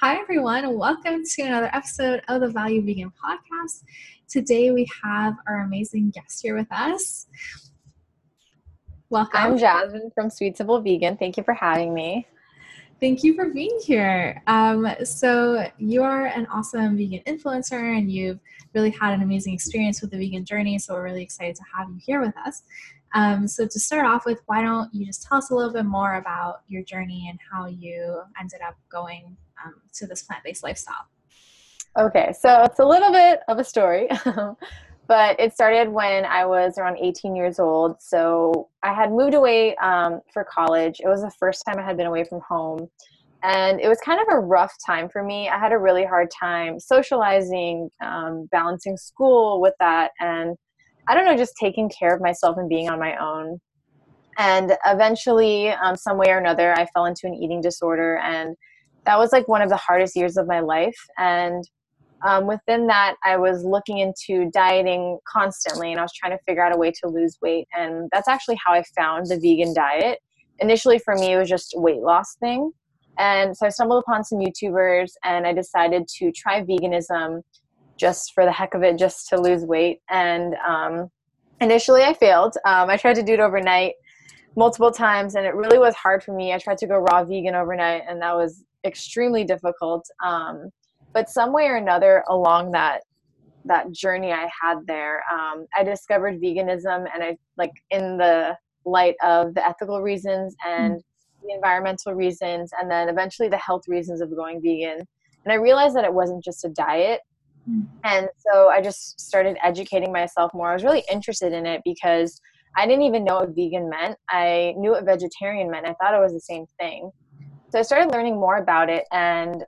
Hi, everyone. Welcome to another episode of the Value Vegan Podcast. Today we have our amazing guest here with us. Welcome. I'm Jasmine from Sweet Simple Vegan. Thank you for having me. Thank you for being here. Um, so, you are an awesome vegan influencer and you've really had an amazing experience with the vegan journey. So, we're really excited to have you here with us. Um, so, to start off with, why don't you just tell us a little bit more about your journey and how you ended up going um, to this plant based lifestyle? Okay, so it's a little bit of a story. but it started when I was around 18 years old. So I had moved away um, for college. It was the first time I had been away from home. And it was kind of a rough time for me. I had a really hard time socializing, um, balancing school with that, and I don't know, just taking care of myself and being on my own. And eventually, um, some way or another, I fell into an eating disorder. And that was like one of the hardest years of my life. And um, within that, I was looking into dieting constantly and I was trying to figure out a way to lose weight. And that's actually how I found the vegan diet. Initially, for me, it was just a weight loss thing. And so I stumbled upon some YouTubers and I decided to try veganism just for the heck of it, just to lose weight. And um, initially, I failed. Um, I tried to do it overnight multiple times and it really was hard for me. I tried to go raw vegan overnight and that was extremely difficult. Um, but some way or another along that that journey I had there, um, I discovered veganism, and I like in the light of the ethical reasons and mm. the environmental reasons, and then eventually the health reasons of going vegan. And I realized that it wasn't just a diet. Mm. And so I just started educating myself more. I was really interested in it because I didn't even know what vegan meant. I knew what vegetarian meant. I thought it was the same thing. So I started learning more about it and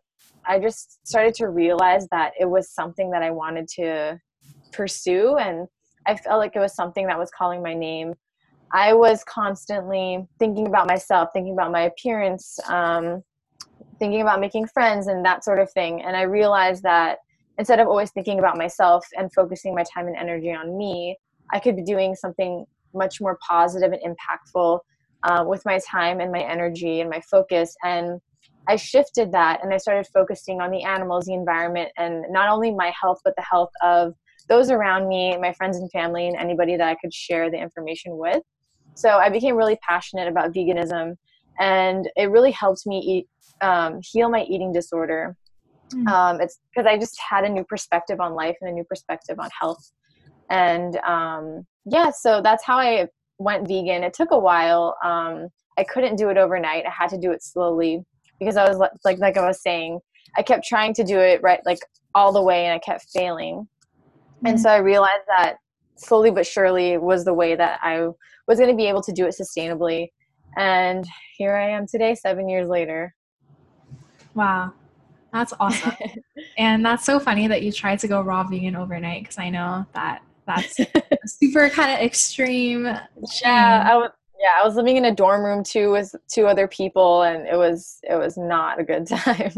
I just started to realize that it was something that I wanted to pursue and I felt like it was something that was calling my name. I was constantly thinking about myself, thinking about my appearance, um, thinking about making friends and that sort of thing. And I realized that instead of always thinking about myself and focusing my time and energy on me, I could be doing something much more positive and impactful uh, with my time and my energy and my focus. And I shifted that and I started focusing on the animals, the environment, and not only my health, but the health of those around me, my friends and family, and anybody that I could share the information with. So I became really passionate about veganism, and it really helped me eat, um, heal my eating disorder. Mm. Um, it's because I just had a new perspective on life and a new perspective on health. And um, yeah, so that's how I went vegan. It took a while. Um, I couldn't do it overnight. I had to do it slowly because I was like like I was saying, I kept trying to do it right like all the way and I kept failing. Mm-hmm. And so I realized that slowly but surely was the way that I was going to be able to do it sustainably. And here I am today 7 years later. Wow. That's awesome. and that's so funny that you tried to go raw vegan overnight because I know that that's super kind of extreme. Yeah, I was yeah i was living in a dorm room too with two other people and it was it was not a good time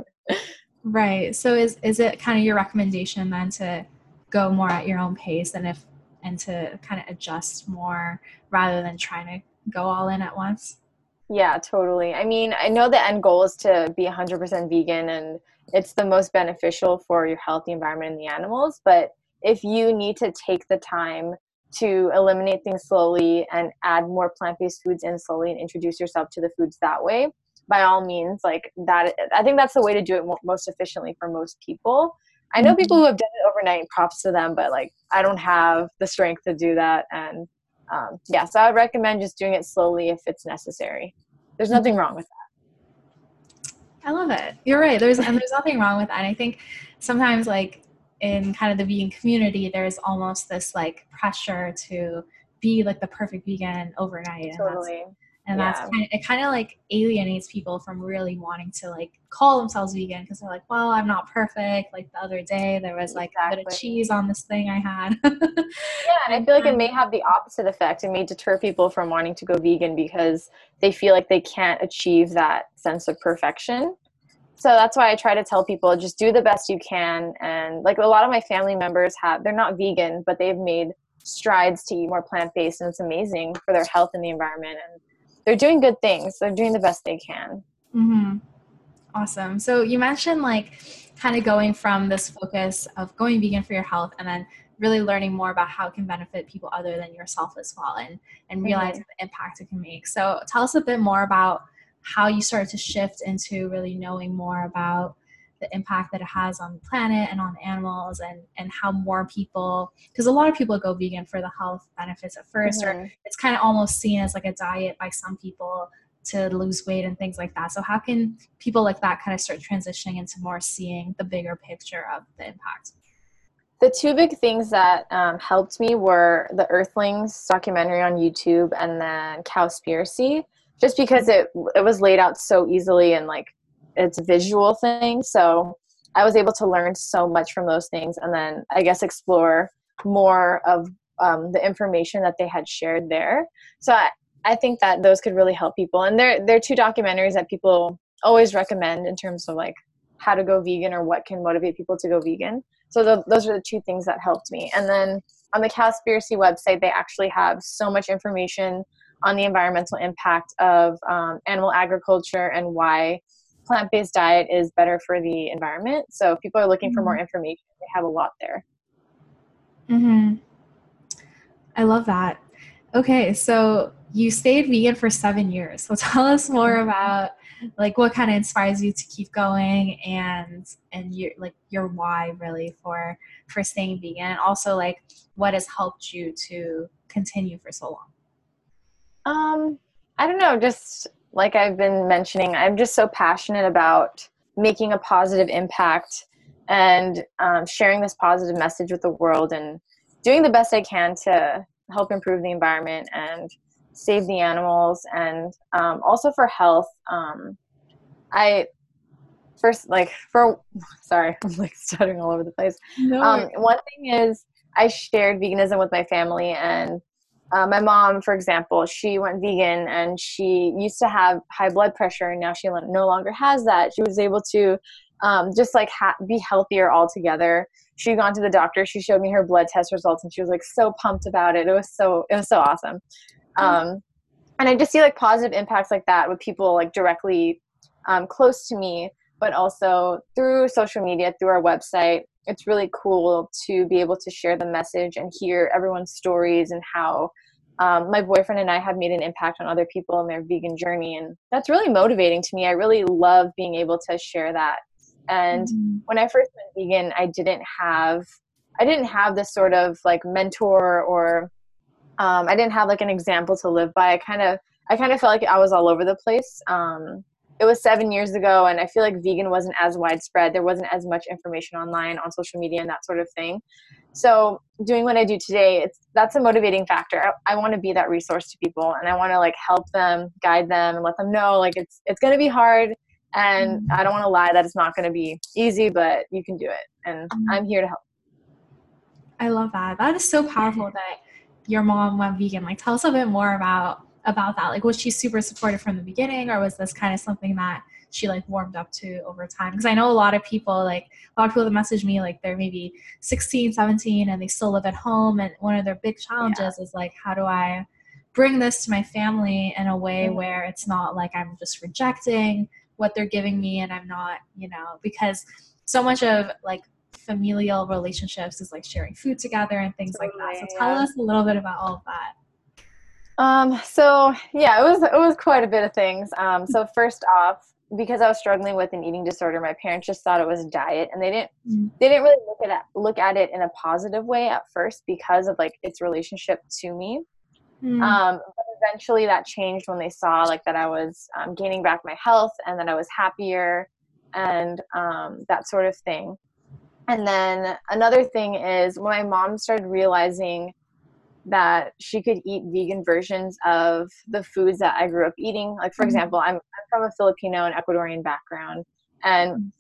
right so is is it kind of your recommendation then to go more at your own pace and if and to kind of adjust more rather than trying to go all in at once yeah totally. I mean i know the end goal is to be 100% vegan and it's the most beneficial for your health the environment and the animals but if you need to take the time to eliminate things slowly and add more plant-based foods in slowly and introduce yourself to the foods that way by all means like that i think that's the way to do it most efficiently for most people. I know people mm-hmm. who have done it overnight props to them but like i don't have the strength to do that and um, yeah so i would recommend just doing it slowly if it's necessary there's nothing wrong with that i love it you're right there's and there's nothing wrong with that and i think sometimes like in kind of the vegan community, there's almost this like pressure to be like the perfect vegan overnight. Totally. And that's, and yeah. that's kind of, it kind of like alienates people from really wanting to like call themselves vegan because they're like, well, I'm not perfect. Like the other day, there was like exactly. a bit of cheese on this thing I had. yeah, and I feel like it um may have the opposite effect. It may deter people from wanting to go vegan because they feel like they can't achieve that sense of perfection so that's why I try to tell people just do the best you can. And like a lot of my family members have, they're not vegan, but they've made strides to eat more plant based, and it's amazing for their health and the environment. And they're doing good things. They're doing the best they can. Mm-hmm. Awesome. So you mentioned like kind of going from this focus of going vegan for your health and then really learning more about how it can benefit people other than yourself as well and and mm-hmm. realizing mm-hmm. the impact it can make. So tell us a bit more about how you started to shift into really knowing more about the impact that it has on the planet and on animals and and how more people because a lot of people go vegan for the health benefits at 1st mm-hmm. or it's kind of almost seen as like a diet by some people to lose weight and things like that so how can people like that kind of start transitioning into more seeing the bigger picture of the impact the two big things that um, helped me were the earthlings documentary on youtube and then cowspiracy just because it it was laid out so easily and like it's visual thing. So i was able to learn so much from those things and then i guess explore more of um, the information that they had shared there. So I, I think that those could really help people. And they're they're two documentaries that people always recommend in terms of like how to go vegan or what can motivate people to go vegan. So those are the two things that helped me. And then on the cowspiracy website they actually have so much information on the environmental impact of um, animal agriculture and why plant-based diet is better for the environment so if people are looking mm-hmm. for more mm-hmm. information they have a lot there mm-hmm. i love that okay so you stayed vegan for seven years so tell us more mm-hmm. about like what kind of inspires you to keep going and and your like your why really for for staying vegan and also like what has helped you to continue for so long um i don't know just like I've been mentioning, I'm just so passionate about making a positive impact and um, sharing this positive message with the world and doing the best I can to help improve the environment and save the animals and um, also for health. Um, I first like for sorry, I'm like stuttering all over the place. No. Um, one thing is I shared veganism with my family and uh, my mom, for example, she went vegan and she used to have high blood pressure, and now she no longer has that. She was able to um, just like ha- be healthier altogether. She'd gone to the doctor. She showed me her blood test results, and she was like so pumped about it. It was so it was so awesome. Mm-hmm. Um, and I just see like positive impacts like that with people like directly um, close to me, but also through social media, through our website. It's really cool to be able to share the message and hear everyone's stories and how um, my boyfriend and I have made an impact on other people in their vegan journey. And that's really motivating to me. I really love being able to share that. And mm-hmm. when I first went vegan, I didn't have, I didn't have this sort of like mentor or um, I didn't have like an example to live by. I kind of, I kind of felt like I was all over the place. Um, it was seven years ago and i feel like vegan wasn't as widespread. There wasn't as much information online on social media and that sort of thing. So doing what i do today it's that's a motivating factor. I, I want to be that resource to people and i want to like help them guide them and let them know like it's it's going to be hard and mm-hmm. i don't want to lie that it's not going to be easy but you can do it and mm-hmm. i'm here to help. I love that. That is so powerful that your mom went vegan. Like tell us a bit more about about that? Like, was she super supportive from the beginning, or was this kind of something that she like warmed up to over time? Because I know a lot of people, like a lot of people that message me, like they're maybe 16, 17, and they still live at home, and one of their big challenges yeah. is like, how do I bring this to my family in a way mm-hmm. where it's not like I'm just rejecting what they're giving me, and I'm not, you know, because so much of like familial relationships is like sharing food together and things totally, like that. So tell yeah. us a little bit about all of that. Um, so yeah, it was it was quite a bit of things. Um, so first off, because I was struggling with an eating disorder, my parents just thought it was a diet, and they didn't mm. they didn't really look at it, look at it in a positive way at first because of like its relationship to me. Mm. Um, but eventually that changed when they saw like that I was um, gaining back my health and that I was happier and um, that sort of thing. And then another thing is when my mom started realizing that she could eat vegan versions of the foods that I grew up eating. Like, for mm-hmm. example, I'm, I'm from a Filipino and Ecuadorian background, and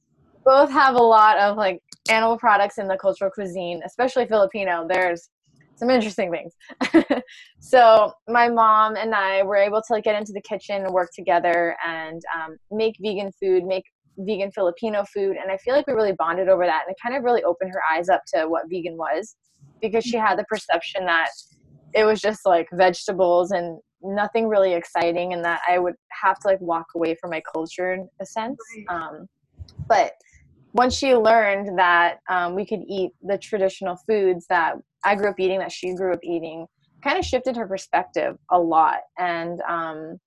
both have a lot of like animal products in the cultural cuisine, especially Filipino. There's some interesting things. so my mom and I were able to like get into the kitchen and work together and um, make vegan food, make vegan Filipino food, and I feel like we really bonded over that, and it kind of really opened her eyes up to what vegan was because she had the perception that it was just like vegetables and nothing really exciting and that I would have to like walk away from my culture in a sense. Um, but once she learned that um, we could eat the traditional foods that I grew up eating, that she grew up eating, kind of shifted her perspective a lot. And um,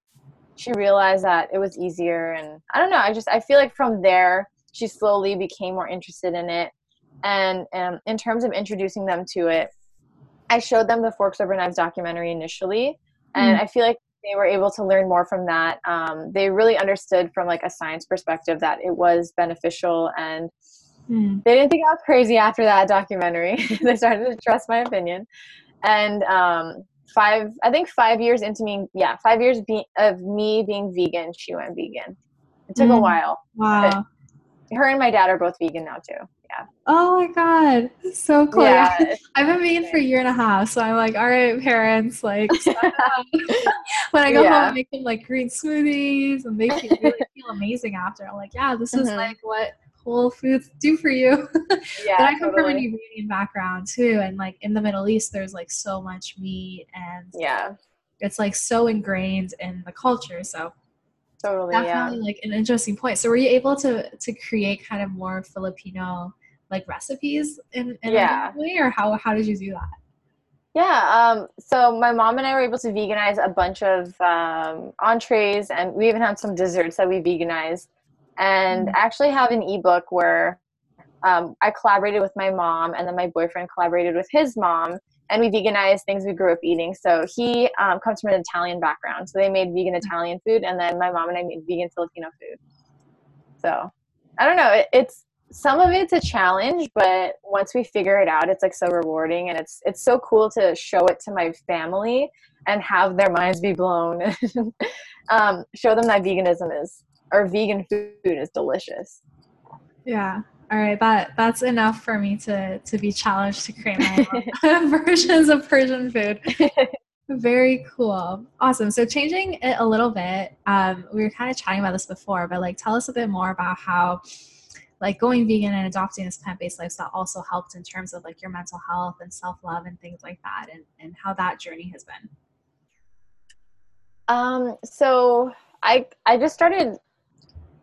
she realized that it was easier. And I don't know, I just, I feel like from there, she slowly became more interested in it. And um, in terms of introducing them to it, I showed them the Forks Over Knives documentary initially. And mm. I feel like they were able to learn more from that. Um, they really understood from like a science perspective that it was beneficial and mm. they didn't think I was crazy after that documentary. they started to trust my opinion. And um, five, I think five years into me, yeah, five years be- of me being vegan, she went vegan. It took mm. a while. Wow. Her and my dad are both vegan now too yeah. Oh my god, so cool! Yeah. I've been vegan for a year and a half, so I'm like, all right, parents, like, when I go yeah. home, I make them like green smoothies, and feel, really feel amazing after. I'm like, yeah, this is mm-hmm. like what Whole Foods do for you. Yeah, but I come totally. from an Iranian background too, and like in the Middle East, there's like so much meat, and yeah, it's like so ingrained in the culture. So totally definitely yeah. like an interesting point so were you able to to create kind of more filipino like recipes in, in yeah. a way or how how did you do that yeah um, so my mom and i were able to veganize a bunch of um, entrees and we even had some desserts that we veganized and mm-hmm. actually have an ebook where um, i collaborated with my mom and then my boyfriend collaborated with his mom and we veganized things we grew up eating. So he um, comes from an Italian background, so they made vegan mm. Italian food, and then my mom and I made vegan Filipino food. So I don't know. It, it's some of it's a challenge, but once we figure it out, it's like so rewarding, and it's it's so cool to show it to my family and have their minds be blown. um, show them that veganism is or vegan food is delicious. Yeah, all right that that's enough for me to to be challenged to create my own versions of persian food very cool awesome so changing it a little bit um, we were kind of chatting about this before but like tell us a bit more about how like going vegan and adopting this plant-based lifestyle also helped in terms of like your mental health and self-love and things like that and, and how that journey has been um so i i just started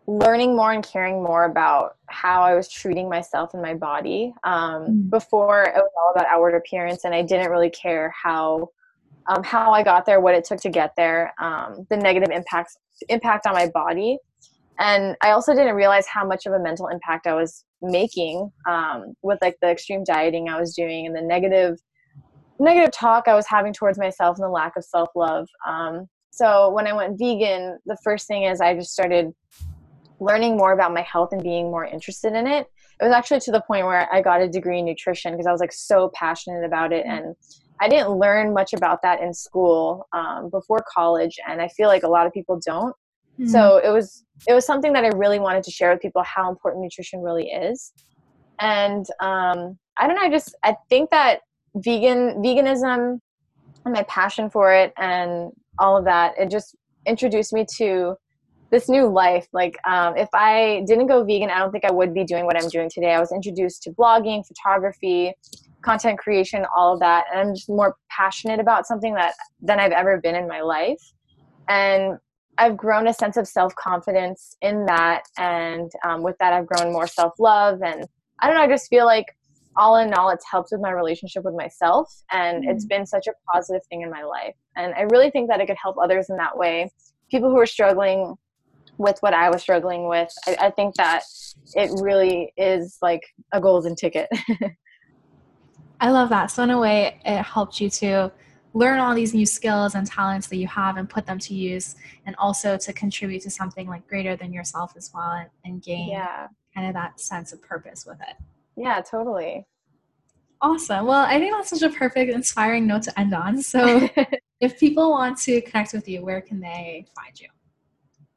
learning more and caring more about how I was treating myself and my body. Um, mm. Before it was all about outward appearance, and I didn't really care how um, how I got there, what it took to get there, um, the negative impacts impact on my body, and I also didn't realize how much of a mental impact I was making um, with like the extreme dieting I was doing and the negative negative talk I was having towards myself and the lack of self love. Um, so when I went vegan, the first thing is I just started learning more about my health and being more interested in it it was actually to the point where i got a degree in nutrition because i was like so passionate about it and i didn't learn much about that in school um, before college and i feel like a lot of people don't mm-hmm. so it was it was something that i really wanted to share with people how important nutrition really is. And um, i don't know i just i think that vegan veganism and my passion for it and all of that it just introduced me to this new life. Like um, if i didn't go vegan i don't think i would be doing what i'm doing today. I was introduced to blogging photography content creation all of that. And i'm just more passionate about something that than i've ever been in my life. And i've grown a sense of self-confidence in that and um, with that i've grown more self-love and i don't know i just feel like all in all it's helped with my relationship with myself and mm-hmm. it's been such a positive thing in my life and i really think that it could help others in that way people who are struggling with what I was struggling with, I, I think that it really is like a golden ticket. I love that. So in a way, it helped you to learn all these new skills and talents that you have and put them to use and also to contribute to something like greater than yourself as well and, and gain yeah. kind of that sense of purpose with it. Yeah, totally. Awesome. Well, I think that's such a perfect, inspiring note to end on. So, if people want to connect with you, where can they find you?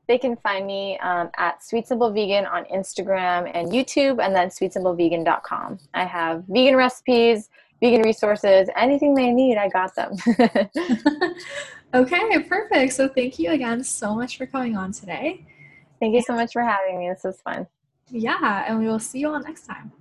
they can find me um, at Sweet Simple Vegan on Instagram and YouTube, and then sweetsimplevegan.com. I have vegan recipes, vegan resources, anything they need, I got them. okay, perfect. So thank you again so much for coming on today. Thank you so much for having me. This was fun. Yeah, and we will see you all next time.